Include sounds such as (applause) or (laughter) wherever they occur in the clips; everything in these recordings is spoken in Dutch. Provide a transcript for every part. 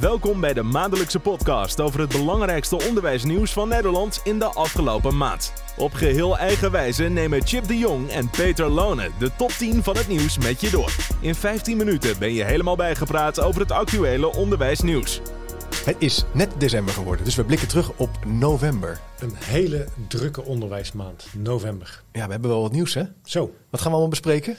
Welkom bij de maandelijkse podcast over het belangrijkste onderwijsnieuws van Nederland in de afgelopen maand. Op geheel eigen wijze nemen Chip de Jong en Peter Lone de top 10 van het nieuws met je door. In 15 minuten ben je helemaal bijgepraat over het actuele onderwijsnieuws. Het is net december geworden, dus we blikken terug op november. Een hele drukke onderwijsmaand, november. Ja, we hebben wel wat nieuws, hè? Zo, Wat gaan we allemaal bespreken?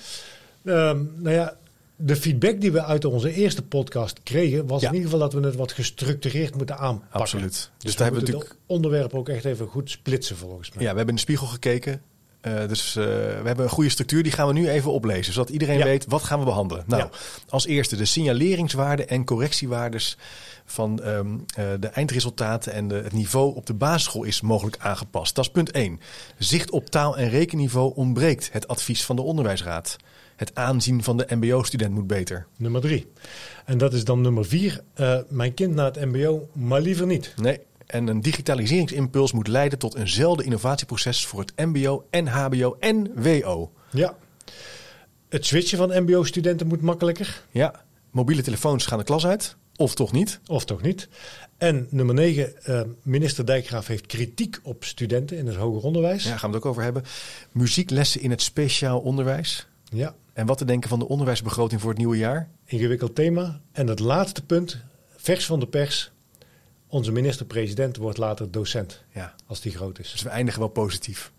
ehm, nou ja, de feedback die we uit onze eerste podcast kregen, was Ja. in ieder geval dat we het wat gestructureerd moeten aanpakken. Absoluut. Dus, Dus daar hebben we moeten het onderwerp ook echt even goed splitsen volgens mij. Ja, we hebben in de spiegel gekeken. Eh, dus eh, we hebben een goede structuur, die gaan we nu even oplezen, zodat iedereen Ja. weet wat gaan we behandelen. Nou, Ja. als eerste de signaleringswaarden en correctiewaardes van ehm, eh, de eindresultaten en de, het niveau op de basisschool is mogelijk aangepast. Dat is punt 1. Zicht op taal- en rekenniveau ontbreekt. Het advies van de onderwijsraad. Het aanzien van de mbo-student moet beter. Nummer drie. En dat is dan nummer vier. eh, mijn kind naar het mbo, maar liever niet. Nee. En een digitaliseringsimpuls moet leiden tot eenzelfde innovatieproces voor het MBO en HBO en WO. Ja. Het switchen van mbo-studenten moet makkelijker. Ja, mobiele telefoons gaan de klas uit, of toch niet? Of toch niet? En nummer 9, eh, minister Dijkgraaf heeft kritiek op studenten in het hoger onderwijs. Ja, gaan we het ook over hebben. Muzieklessen in het speciaal onderwijs. Ja, En wat te denken van de onderwijsbegroting voor het nieuwe jaar? ingewikkeld thema. En het laatste punt, vers van de pers. Onze minister-president wordt later docent, Ja, als die groot dus is. we eindigen wel positief.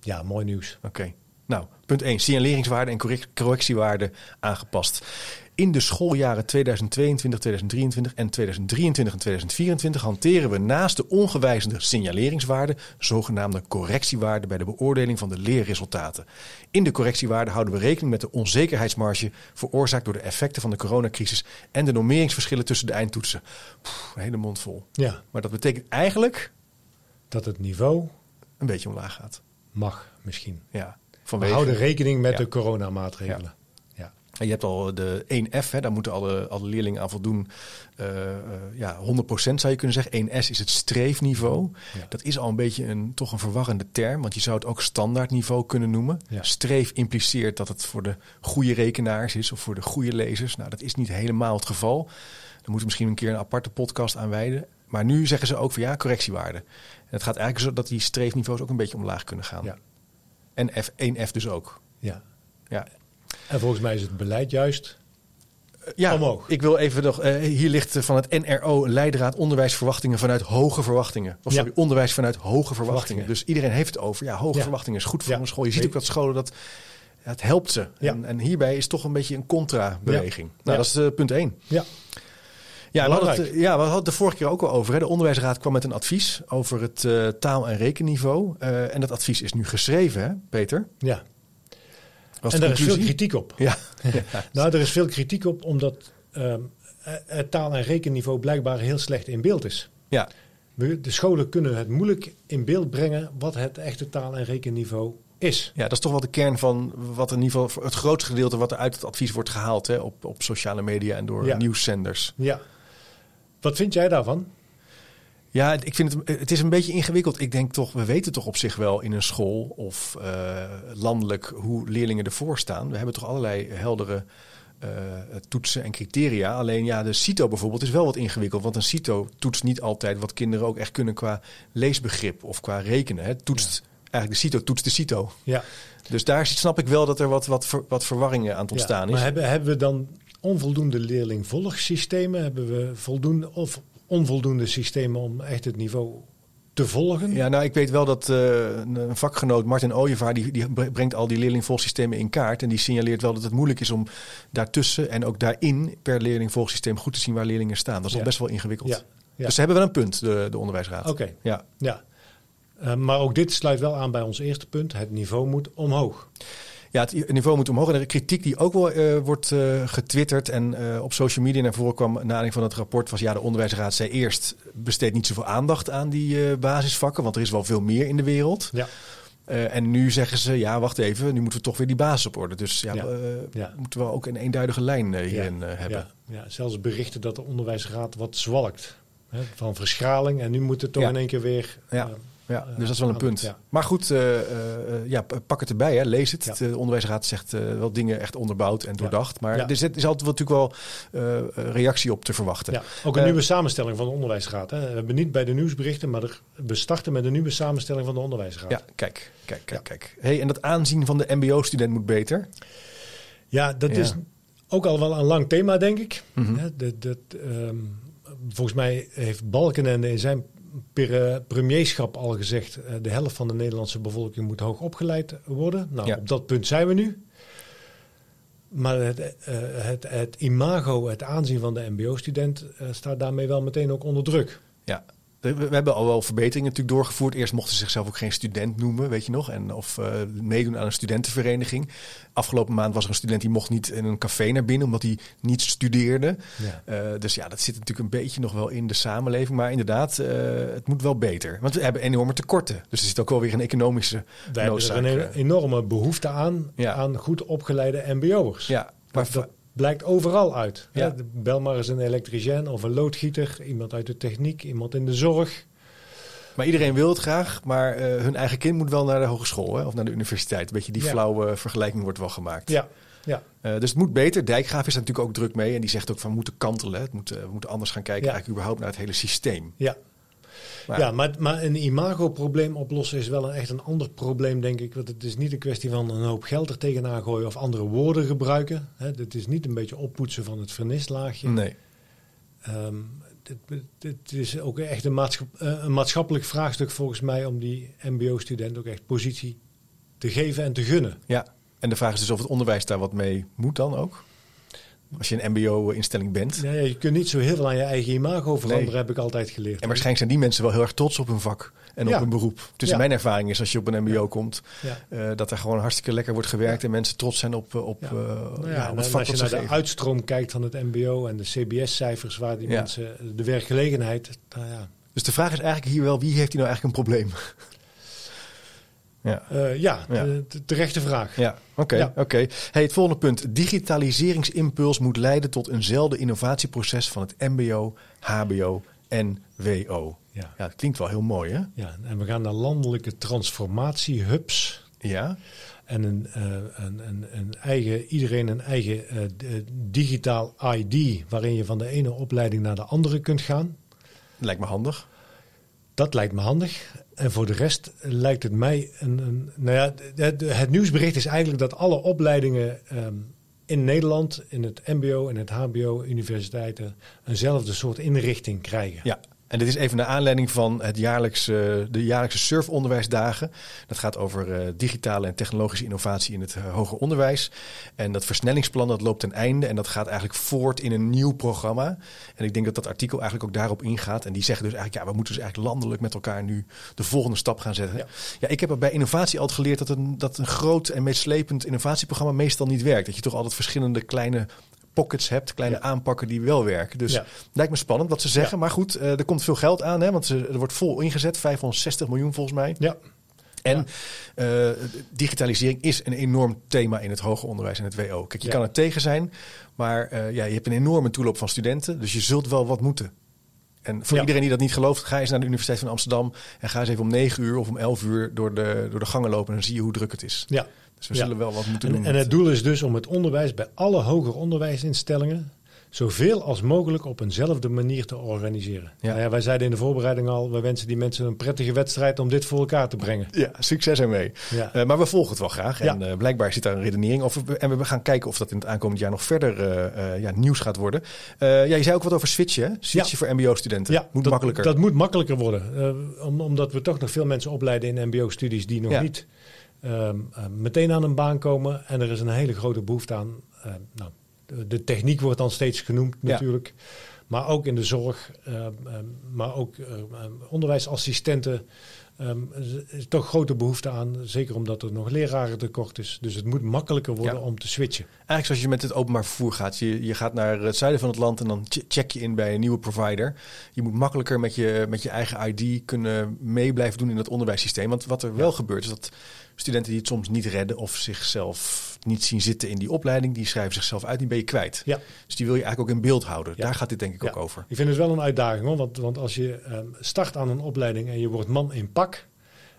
Ja, mooi nieuws. Oké. Nou, punt 1. Signaleringswaarden en correc- correctiewaarden aangepast. In de schooljaren 2022, 2023 en 2023 en 2024 hanteren we naast de ongewijzigde signaleringswaarden zogenaamde correctiewaarden bij de beoordeling van de leerresultaten. In de correctiewaarden houden we rekening met de onzekerheidsmarge veroorzaakt door de effecten van de coronacrisis en de normeringsverschillen tussen de eindtoetsen. Een hele mond vol. Ja, Maar dat betekent eigenlijk dat het niveau een beetje omlaag gaat. mag misschien. Ja, We houden rekening met de coronamaatregelen. Ja. En je hebt al de 1F, hè, daar moeten alle, alle leerlingen aan voldoen. Eh, eh, ja, 100% zou je kunnen zeggen. 1S is het streefniveau. Ja. Dat is al een beetje een, toch een verwarrende term, want je zou het ook standaardniveau kunnen noemen. Ja. Streef impliceert dat het voor de goede rekenaars is of voor de goede lezers. Nou, dat is niet helemaal het geval. Daar moeten we misschien een keer een aparte podcast aan wijden. Maar nu zeggen ze ook van ja, correctiewaarden. En het gaat eigenlijk zo dat die streefniveaus ook een beetje omlaag kunnen gaan. Ja. En F, 1F dus ook. ja. Ja, En volgens mij is het beleid juist. Ja, Omhoog. ik wil even nog. eh, hier ligt eh, van het NRO Leidraad onderwijsverwachtingen vanuit hoge verwachtingen. Of Ja. sorry, onderwijs vanuit hoge verwachtingen. Verwachtingen. Dus iedereen heeft het over. Ja, hoge Ja. verwachtingen is goed voor Ja. een school. Je ziet ook dat scholen dat. het helpt ze. En, en hierbij is toch een beetje een contra-beweging. Nou, dat is eh, punt 1. Ja, Ja, we hadden, het, ja, we hadden het de vorige keer ook al over. Hè. De onderwijsraad kwam met een advies over het eh, taal- en rekenniveau. Eh, en dat advies is nu geschreven, hè, Peter? ja. Was en daar is veel kritiek op. (laughs) Ja. Nou, er is veel kritiek op omdat ehm, eh, het taal- en rekenniveau blijkbaar heel slecht in beeld is. ja, We- De scholen kunnen het moeilijk in beeld brengen wat het echte taal- en rekenniveau is. Ja, dat is toch wel de kern van wat in ieder geval voor het grootste gedeelte wat er uit het advies wordt gehaald hè, op, op sociale media en door Ja. nieuwszenders. Ja. Wat vind jij daarvan? Ja, ik vind het, het is een beetje ingewikkeld. Ik denk toch, we weten toch op zich wel in een school of eh, landelijk hoe leerlingen ervoor staan. We hebben toch allerlei heldere eh, toetsen en criteria. Alleen ja, de CITO bijvoorbeeld is wel wat ingewikkeld. Want een CITO toetst niet altijd wat kinderen ook echt kunnen qua leesbegrip of qua rekenen. Hè. Toetst, Eigenlijk de CITO toetst de CITO. Ja. Dus daar snap ik wel dat er wat, wat, ver- wat verwarringen aan het ontstaan Ja, is. Maar hebben, hebben we dan onvoldoende leerlingvolgsystemen? Hebben we voldoende of onvoldoende systemen om echt het niveau te volgen? Ja, nou, ik weet wel dat eh, een vakgenoot, Martin Ooyevaar, die, die brengt al die leerlingvolgsystemen in kaart. En die signaleert wel dat het moeilijk is om daartussen en ook daarin per leerlingvolgsysteem goed te zien waar leerlingen staan. Dat is Ja. al best wel ingewikkeld. Ja, ja. Dus ze hebben wel een punt, de, de onderwijsraad. Oké, Ja. ja. Eh, maar ook dit sluit wel aan bij ons eerste punt. Het niveau moet omhoog. Ja, het niveau moet omhoog. En de kritiek die ook wel eh, wordt eh, getwitterd en eh, op social media naar voren kwam na aanleiding van het rapport was ja, de onderwijsraad zei eerst besteed niet zoveel aandacht aan die basisvakken, want er is wel veel meer in de wereld. Ja. En nu zeggen ze, ja, wacht even, nu moeten we toch weer die basis op orde. Dus ja, Ja. Ja. moeten we ook een eenduidige lijn hierin hebben. Ja, ja, zelfs berichten dat de onderwijsraad wat zwalkt. Hè, van verschraling. En nu moet het toch in één keer weer Ja. Ja, Eh, dus dat is wel een punt. ja. Maar goed, eh, eh, ja, pak het erbij. Hè. Lees het. Ja. De onderwijsraad zegt wel dingen echt onderbouwd en doordacht. Maar er zit- is altijd wel natuurlijk wel reactie op te verwachten. Ja, ook een nieuwe samenstelling van de onderwijsraad. Hè. We hebben niet bij de nieuwsberichten, maar er- we starten met een nieuwe samenstelling van de onderwijsraad. Ja, kijk, kijk, kijk, kijk. Hey, en dat aanzien van de mbo-student moet beter. Ja, dat is ook al wel een lang thema, denk ik. Mhm. Dat, dat, ehm, volgens mij heeft Balkenende in zijn premierschap al gezegd... eh, de helft van de Nederlandse bevolking moet hoog opgeleid worden. Nou, Ja. op dat punt zijn we nu. Maar het, eh, het, het imago, het aanzien van de mbo-student... eh, staat daarmee wel meteen ook onder druk. Ja. We, we hebben al wel verbeteringen natuurlijk doorgevoerd. Eerst mochten ze zichzelf ook geen student noemen, weet je nog. En of eh, meedoen aan een studentenvereniging. Afgelopen maand was er een student die mocht niet in een café naar binnen, omdat hij niet studeerde. Ja. Eh, dus ja, dat zit natuurlijk een beetje nog wel in de samenleving. Maar inderdaad, eh, het moet wel beter. Want we hebben enorme tekorten. Dus er zit ook wel weer een economische Daar hebben noodzaak. we een enorme behoefte aan, Ja. aan goed opgeleide mbo'ers. Ja, maar dat blijkt overal uit. Ja. Hè, Bel maar eens een elektricien of een loodgieter, iemand uit de techniek, iemand in de zorg. Maar iedereen wil het graag, maar eh, hun eigen kind moet wel naar de hogeschool hè, of naar de universiteit. Een beetje die Ja. flauwe vergelijking wordt wel gemaakt. Ja, ja. Eh, dus het moet beter. Dijkgraaf is daar natuurlijk ook druk mee. En die zegt ook van we moeten kantelen. Het moet, eh, we moeten anders gaan kijken Ja. eigenlijk überhaupt naar het hele systeem. ja. Maar- ja maar, maar een imago-probleem oplossen is wel een, echt een ander probleem, denk ik. Want het is niet een kwestie van een hoop geld er tegenaan gooien of andere woorden gebruiken. Hè, het is niet een beetje oppoetsen van het vernislaagje. Nee. Ehm, het, is ook echt een, maatschap, eh, een maatschappelijk vraagstuk volgens mij om die mbo-student ook echt positie te geven en te gunnen. Ja. En de vraag is dus of het onderwijs daar wat mee moet dan ook. Als je een mbo-instelling bent. Ja, je kunt niet zo heel veel aan je eigen imago veranderen, Nee. heb ik altijd geleerd. En waarschijnlijk zijn die mensen wel heel erg trots op hun vak en op hun beroep. Dus Ja. mijn ervaring is als je op een mbo komt, eh, dat er gewoon hartstikke lekker wordt gewerkt en mensen trots zijn op, eh, op, eh, Nou ja, ja, op en het vak als je naar de uitstroom kijkt van het mbo en de cbs-cijfers waar die mensen, de werkgelegenheid, nou ja, Dus de vraag is eigenlijk hier wel, wie heeft hier nou eigenlijk een probleem? Ja. Eh, ja, Ja. de- de terechte vraag. Ja, oké. Ja. oké. Hey, het volgende punt. Digitaliseringsimpuls moet leiden tot eenzelfde innovatieproces van het MBO, HBO en WO. Ja. Ja, dat klinkt wel heel mooi, hè? Ja, en we gaan naar landelijke transformatiehubs. Ja. En een, eh, een, een, een eigen, iedereen een eigen eh, digitaal ID, waarin je van de ene opleiding naar de andere kunt gaan. Lijkt me handig. Dat lijkt me handig. En voor de rest lijkt het mij een. een nou ja, de- het nieuwsbericht is eigenlijk dat alle opleidingen ehm, in Nederland, in het MBO en het HBO, universiteiten, eenzelfde soort inrichting krijgen. Ja. En dit is even naar aanleiding van het jaarlijkse, de jaarlijkse surfonderwijsdagen. Dat gaat over eh, digitale en technologische innovatie in het eh, hoger onderwijs. En dat versnellingsplan dat loopt ten einde en dat gaat eigenlijk voort in een nieuw programma. En ik denk dat dat artikel eigenlijk ook daarop ingaat. En die zeggen dus eigenlijk, ja, we moeten dus eigenlijk landelijk met elkaar nu de volgende stap gaan zetten. Ja, Ja. ik heb bij innovatie altijd geleerd dat een, dat een groot en meeslepend innovatieprogramma meestal niet werkt. Dat je toch altijd verschillende kleine pockets hebt, kleine Ja. aanpakken die wel werken. Dus Ja. lijkt me spannend wat ze zeggen. Ja. Maar goed, eh, er komt veel geld aan, hè, want ze, er wordt vol ingezet, 560 miljoen volgens mij. Ja, En eh, digitalisering is een enorm thema in het hoger onderwijs en het WO. Kijk, je kan er tegen zijn, maar eh, ja, je hebt een enorme toeloop van studenten, dus je zult wel wat moeten. En voor Ja. iedereen die dat niet gelooft, ga eens naar de Universiteit van Amsterdam en ga eens even om 9 uur of om 11 uur door de, door de gangen lopen en dan zie je hoe druk het is. ja. Dus we Ja. zullen wel wat moeten En, doen. en het doel is dus om het onderwijs bij alle hoger onderwijsinstellingen zoveel als mogelijk op eenzelfde manier te organiseren. Ja. Nou ja, wij zeiden in de voorbereiding al, we wensen die mensen een prettige wedstrijd om dit voor elkaar te brengen. Ja, succes ermee. Ja. Eh, maar we volgen het wel graag. En eh, blijkbaar zit daar een redenering over. En we gaan kijken of dat in het aankomend jaar nog verder eh, ja, nieuws gaat worden. Ja, je zei ook wat over switchen. hè? Switchen voor mbo-studenten. Ja, Moet dat, makkelijker. Dat moet makkelijker worden. Om, omdat we toch nog veel mensen opleiden in mbo-studies die nog niet ehm, eh, meteen aan een baan komen. En er is een hele grote behoefte aan. eh, nou, de, de techniek wordt dan steeds genoemd Ja. natuurlijk. Maar ook in de zorg, eh, eh, maar ook onderwijsassistenten. ehm, er is toch grote behoefte aan. Zeker omdat er nog leraren tekort is. Dus het moet makkelijker worden Ja. om te switchen. Eigenlijk zoals je met het openbaar vervoer gaat. Je, je gaat naar het zuiden van het land en dan ch- check je in bij een nieuwe provider. Je moet makkelijker met je, met je eigen ID kunnen mee blijven doen in het onderwijssysteem. Want wat er wel gebeurt is dat studenten die het soms niet redden of zichzelf niet zien zitten in die opleiding, die schrijven zichzelf uit, die ben je kwijt. Ja. Dus die wil je eigenlijk ook in beeld houden. Ja. Daar gaat dit denk ik ook over. Ik vind het wel een uitdaging hoor. Want, want als je ehm, start aan een opleiding en je wordt man in pak.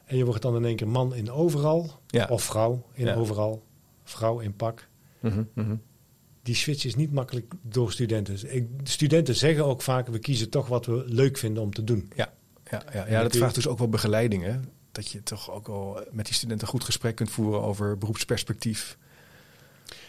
En je wordt dan in één keer man in overal. Ja. Of vrouw in overal. Vrouw in pak. Mhm, mhm. Die switch is niet makkelijk door studenten. Ik, de studenten zeggen ook vaak, we kiezen toch wat we leuk vinden om te doen. Ja, ja, ja, ja dat vraagt dus ook wel begeleiding. Hè? Dat je toch ook wel met die studenten een goed gesprek kunt voeren over beroepsperspectief.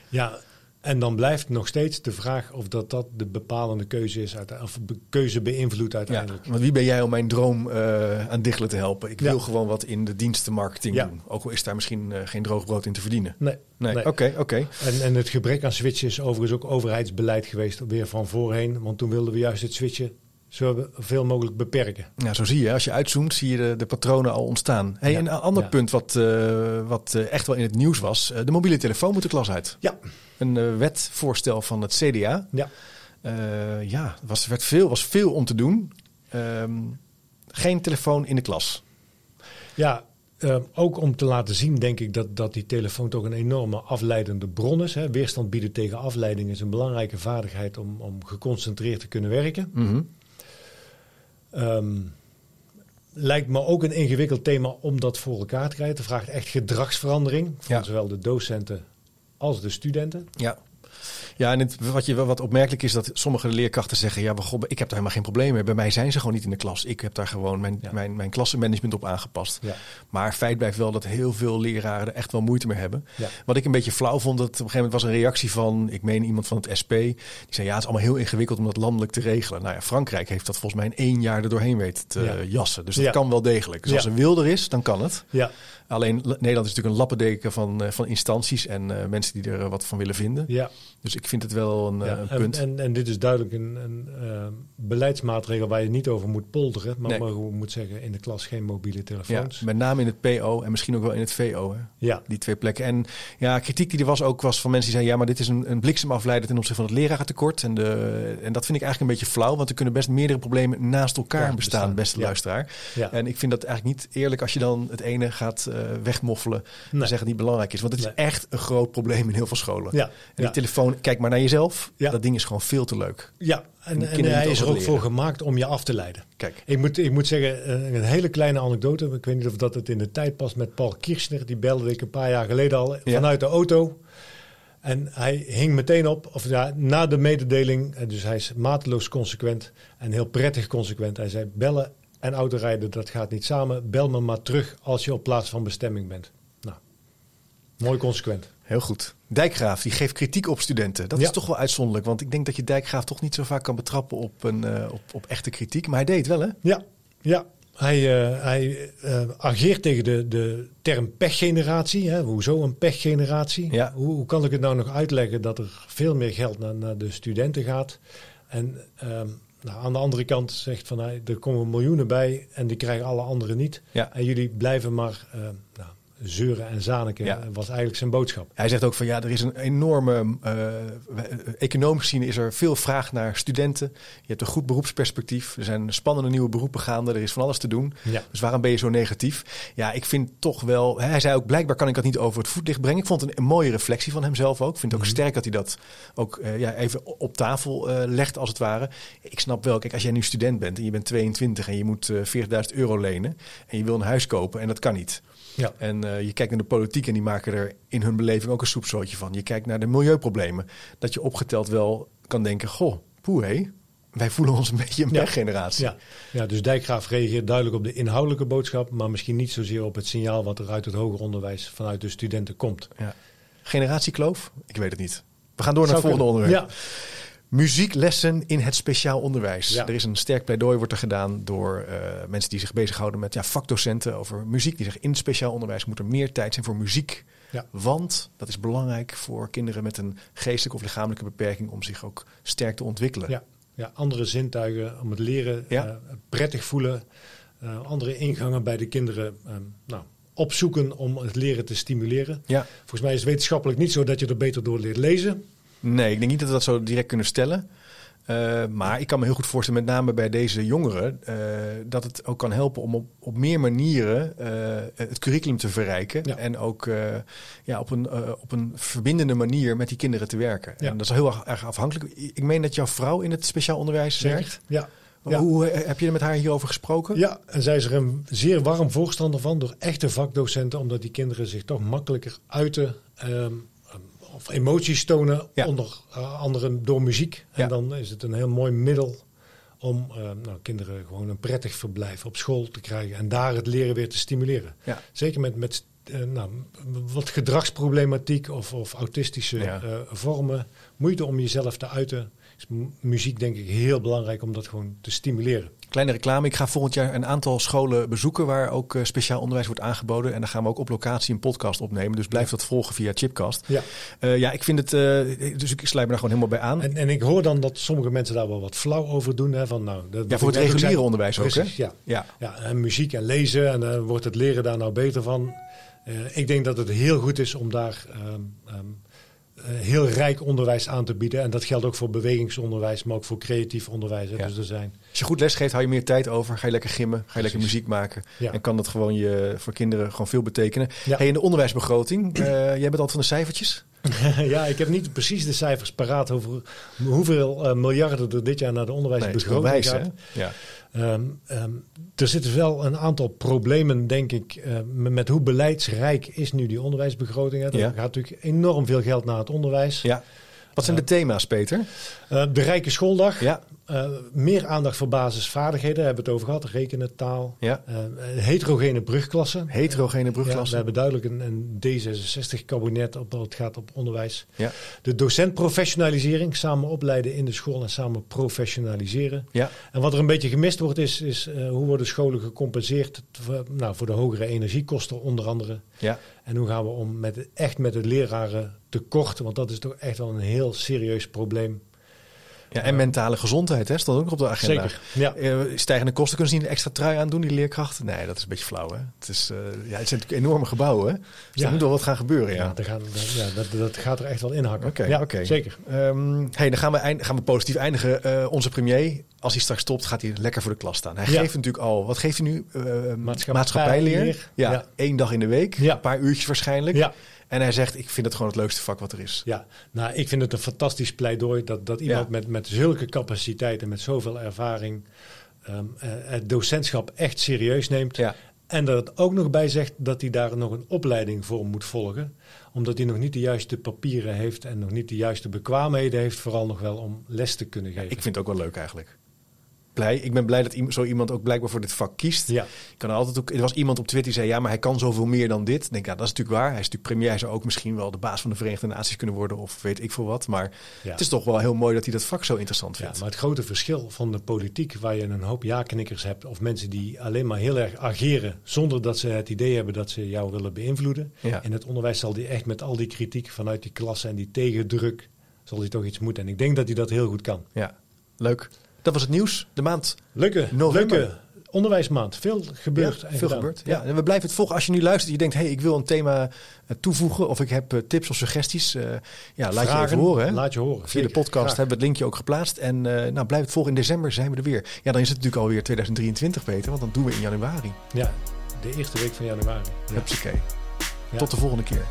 Ja, en dan blijft nog steeds de vraag of dat, dat de bepalende keuze is, of keuze beïnvloedt Ja, uiteindelijk. want wie ben jij om mijn droom eh, aan diggelen te helpen? Ik Ja. wil gewoon wat in de dienstenmarketing Ja. doen. Ook al is daar misschien eh, geen droog brood in te verdienen. Nee, Nee, nee. oké, oké. En, en het gebrek aan switchen is overigens ook overheidsbeleid geweest, weer van voorheen. Want toen wilden we juist het switchen zoveel mogelijk beperken. Ja, zo zie je. Als je uitzoomt, zie je de, de patronen al ontstaan. Hey, Ja. Een ander Ja. punt wat, eh, wat eh, echt wel in het nieuws was. eh, de mobiele telefoon moet de klas uit. Ja, Een wetvoorstel van het CDA. ja. Eh, ja, er was, werd veel, was veel om te doen. Ehm, geen telefoon in de klas. Ja, ook om te laten zien, denk ik, dat, dat die telefoon toch een enorme afleidende bron is. Hè. Weerstand bieden tegen afleiding is een belangrijke vaardigheid om, om geconcentreerd te kunnen werken. Mhm. Ehm, lijkt me ook een ingewikkeld thema om dat voor elkaar te krijgen. Het vraagt echt gedragsverandering van Ja. zowel de docenten als de studenten. Ja. Ja, en het, wat, je, wat opmerkelijk is dat sommige leerkrachten zeggen: Ja, god, ik heb daar helemaal geen probleem mee. Bij mij zijn ze gewoon niet in de klas. Ik heb daar gewoon mijn, Ja. mijn, mijn klassenmanagement op aangepast. Ja. Maar feit blijft wel dat heel veel leraren er echt wel moeite mee hebben. Ja. Wat ik een beetje flauw vond, dat op een gegeven moment was een reactie van, ik meen iemand van het SP, die zei ja, het is allemaal heel ingewikkeld om dat landelijk te regelen. Nou ja, Frankrijk heeft dat volgens mij in één jaar er doorheen weten te Ja. jassen. Dus dat kan wel degelijk. Dus als er wil er is, dan kan het. Ja, Alleen Nederland is natuurlijk een lappendeken van, eh, van instanties en eh, mensen die er eh, wat van willen vinden. ja. Dus ik vind het wel een, ja. een En, punt. en, en dit is duidelijk een, een beleidsmaatregel waar je niet over moet polderen. Maar Nee. maar je moet zeggen, in de klas geen mobiele ja, telefoons. met name in het PO en misschien ook wel in het VO. Hè? Ja, Die twee plekken. En ja, kritiek die er was ook was van mensen die zeiden... ja, maar dit is een, een bliksemafleider ten opzichte van het lerarentekort. En, de, en dat vind ik eigenlijk een beetje flauw... want er kunnen best meerdere problemen naast elkaar Ja, bestaan, bestaan. beste Ja. luisteraar. ja. En ik vind dat eigenlijk niet eerlijk als je dan het ene gaat wegmoffelen... en Nee. zeggen het niet belangrijk is. Want het is echt een groot probleem in heel veel scholen. ja, En die ja. telefoon, kijk maar naar jezelf. Ja. Dat ding is gewoon veel te leuk. ja. En En, en, hij is er ook voor gemaakt om je af te leiden. Kijk. Ik moet, ik moet zeggen, eh, een hele kleine anekdote. Ik weet niet of dat het in de tijd past met Paul Kirchner. Die belde ik een paar jaar geleden al Ja. vanuit de auto. En hij hing meteen op, of ja, na de mededeling. eh, Dus hij is mateloos consequent en heel prettig consequent. Hij zei, bellen en autorijden, dat gaat niet samen. Bel me maar terug als je op plaats van bestemming bent. Nou, mooi consequent. Heel goed. Dijkgraaf, die geeft kritiek op studenten. Dat Ja. is toch wel uitzonderlijk. Want ik denk dat je Dijkgraaf toch niet zo vaak kan betrappen op, een, eh, op, op echte kritiek. Maar hij deed het wel, hè? Ja, ja. Hij, eh, hij eh, ageert tegen de, de term pechgeneratie. Hè. Hoezo een pechgeneratie? Ja. Hoe, hoe kan ik het nou nog uitleggen dat er veel meer geld naar, naar de studenten gaat? En ehm, nou, aan de andere kant zegt van hey, er komen miljoenen bij en die krijgen alle anderen niet. Ja. En jullie blijven maar eh, nou, zeuren en zaniken, Ja. was eigenlijk zijn boodschap. Hij zegt ook van ja, er is een enorme. eh, we- economisch gezien is er veel vraag naar studenten. Je hebt een goed beroepsperspectief. Er zijn spannende nieuwe beroepen gaande. Er is van alles te doen. Ja. Dus waarom ben je zo negatief? Ja, ik vind toch wel. Hij zei ook blijkbaar kan ik dat niet over het voetlicht brengen. Ik vond het een, mooie reflectie van hemzelf ook. Ik vind het ook Mhm. sterk dat hij dat ook eh, ja, even op tafel eh, legt als het ware. Ik snap wel. Kijk, als jij nu student bent en je bent 22 en je moet eh 40.000 euro lenen en je wil een huis kopen en dat kan niet. Ja. En eh, je kijkt naar de politiek en die maken er in hun beleving ook een soepzootje van. Je kijkt naar de milieuproblemen. Dat je opgeteld wel kan denken, goh, poeh hé, wij voelen ons een beetje een Ja. Ja. ja, dus Dijkgraaf reageert duidelijk op de inhoudelijke boodschap, maar misschien niet zozeer op het signaal wat er uit het hoger onderwijs vanuit de studenten komt. Ja. Generatiekloof? Ik weet het niet. We gaan door naar het volgende kunnen. onderwerp. Muzieklessen in het speciaal onderwijs. Ja. Er is een sterk pleidooi wordt er gedaan door eh, mensen die zich bezighouden met ja, vakdocenten over muziek. Die zeggen in het speciaal onderwijs moet er meer tijd zijn voor muziek. Ja. Want dat is belangrijk voor kinderen met een geestelijke of lichamelijke beperking om zich ook sterk te ontwikkelen. Ja, ja, andere zintuigen om het leren Ja. eh, prettig voelen. eh, andere ingangen bij de kinderen nou, opzoeken om het leren te stimuleren. Ja. Volgens mij is het wetenschappelijk niet zo dat je er beter door leert lezen. Nee, ik denk niet dat we dat zo direct kunnen stellen. Eh, maar ik kan me heel goed voorstellen, met name bij deze jongeren, eh, dat het ook kan helpen om op, op meer manieren eh, het curriculum te verrijken. Ja. En ook ja, op, een, op een verbindende manier met die kinderen te werken. Ja. En dat is heel erg, afhankelijk. Ik meen dat jouw vrouw in het speciaal onderwijs werkt. Ja, Ja. Hoe heb je met haar hierover gesproken? Ja, en zij is er een zeer warm voorstander van door echte vakdocenten, omdat die kinderen zich toch makkelijker uiten ehm, of emoties tonen, Ja. onder eh, anderen door muziek. En Ja. dan is het een heel mooi middel om eh, nou, kinderen gewoon een prettig verblijf op school te krijgen en daar het leren weer te stimuleren. Ja. Zeker met, met eh, nou, wat gedragsproblematiek of, of autistische vormen, moeite om jezelf te uiten. Is mu- muziek denk ik heel belangrijk om dat gewoon te stimuleren. Kleine reclame. Ik ga volgend jaar een aantal scholen bezoeken waar ook eh, speciaal onderwijs wordt aangeboden. En dan gaan we ook op locatie een podcast opnemen. Dus blijf dat volgen via Chipcast. Ja. Eh, ja, ik vind het. eh, dus ik sluit me daar gewoon helemaal bij aan. En, en ik hoor dan dat sommige mensen daar wel wat flauw over doen. Hè, van, nou, dat, ja, voor het reguliere onderwijs ook, hè? Ja. Ja. ja. En muziek en lezen. En dan wordt het leren daar nou beter van. Ik denk dat het heel goed is om daar ehm, ehm, eh, heel rijk onderwijs aan te bieden. En dat geldt ook voor bewegingsonderwijs, maar ook voor creatief onderwijs. hè. Ja. Dus er zijn. Als je goed les geeft, hou je meer tijd over. Ga je lekker gimmen, ga je lekker muziek maken. Ja. En kan dat gewoon je, voor kinderen gewoon veel betekenen. Ja. Hey, in de onderwijsbegroting, eh, jij bent altijd van de cijfertjes. (laughs) ja, ik heb niet precies de cijfers paraat over hoeveel eh, miljarden er dit jaar naar de Nee, onderwijsbegroting wijs, hè? gaat. Ja. Ehm, ehm, er zitten wel een aantal problemen, denk ik, eh, met hoe beleidsrijk is nu die onderwijsbegroting. Er Ja. gaat natuurlijk enorm veel geld naar het onderwijs. ja. Wat zijn de thema's, Peter? Eh, de rijke schooldag, Ja. eh, meer aandacht voor basisvaardigheden, daar hebben we het over gehad. Rekenen, taal, Ja. Eh, heterogene brugklassen. Heterogene Ja, brugklassen. we hebben duidelijk een, een D66-kabinet op dat het gaat op onderwijs. Ja. De docentprofessionalisering, samen opleiden in de school en samen professionaliseren. Ja. En wat er een beetje gemist wordt, is, is hoe worden scholen gecompenseerd voor, nou, voor de hogere energiekosten onder andere. Ja. En hoe gaan we om met, echt met het leraren tekort, want dat is toch echt wel een heel serieus probleem. ja. En mentale gezondheid, hè? Stond ook op de agenda. Zeker. Ja. Eh, stijgende kosten kunnen ze niet een extra trui aandoen, die leerkrachten? Nee, dat is een beetje flauw, hè? Het, is, eh, ja, het zijn natuurlijk enorme gebouwen, hè? Dus Ja. er moet wel wat gaan gebeuren, ja. Ja, dat, gaan, dat, ja dat, dat gaat er echt wel inhakken. Oké, ja, oké. zeker. Ehm, hey, dan gaan we, eind, gaan we positief eindigen. Eh, onze premier, als hij straks stopt, gaat hij lekker voor de klas staan. Hij geeft natuurlijk al, wat geeft hij nu? Eh, Maatschappijleer. maatschappijleer. Ja, één dag in de week. Ja. Een paar uurtjes waarschijnlijk. Ja. En hij zegt, ik vind het gewoon het leukste vak wat er is. Ja, nou, ik vind het een fantastisch pleidooi dat, dat iemand Ja. met, met zulke capaciteiten, met zoveel ervaring, ehm, eh, het docentschap echt serieus neemt. Ja. En dat het ook nog bij zegt dat hij daar nog een opleiding voor moet volgen. Omdat hij nog niet de juiste papieren heeft en nog niet de juiste bekwaamheden heeft, vooral nog wel om les te kunnen geven. Ik vind het ook wel leuk eigenlijk. Blij. Ik ben blij dat zo iemand ook blijkbaar voor dit vak kiest. Ja. Ik kan altijd ook, er was iemand op Twitter die zei, ja, maar hij kan zoveel meer dan dit. Ik denk, ja, dat is natuurlijk waar. Hij is natuurlijk premier. Hij zou ook misschien wel de baas van de Verenigde Naties kunnen worden of weet ik veel wat. Maar Ja. het is toch wel heel mooi dat hij dat vak zo interessant Ja, vindt. maar het grote verschil van de politiek, waar je een hoop ja-knikkers hebt, of mensen die alleen maar heel erg ageren zonder dat ze het idee hebben dat ze jou willen beïnvloeden. Ja. In het onderwijs zal die echt met al die kritiek vanuit die klasse en die tegendruk, zal hij toch iets moeten. En ik denk dat hij dat heel goed kan. Ja, leuk. Dat was het nieuws. De maand. Leuke, November. leuke onderwijsmaand. Veel gebeurd. Ja, veel gedaan. gebeurd. Ja. en we blijven het volgen. Als je nu luistert en je denkt, hey, ik wil een thema eh, toevoegen of ik heb eh, tips of suggesties. eh, ja, laat je even horen. Hè? Laat je horen. Via de podcast Graag. hebben we het linkje ook geplaatst. En eh, nou, blijf het volgen. In december zijn we er weer. Ja, dan is het natuurlijk alweer 2023, Peter. Want dan doen we in januari. Ja, de eerste week van januari. Ja. Hupsakee. Tot de volgende keer.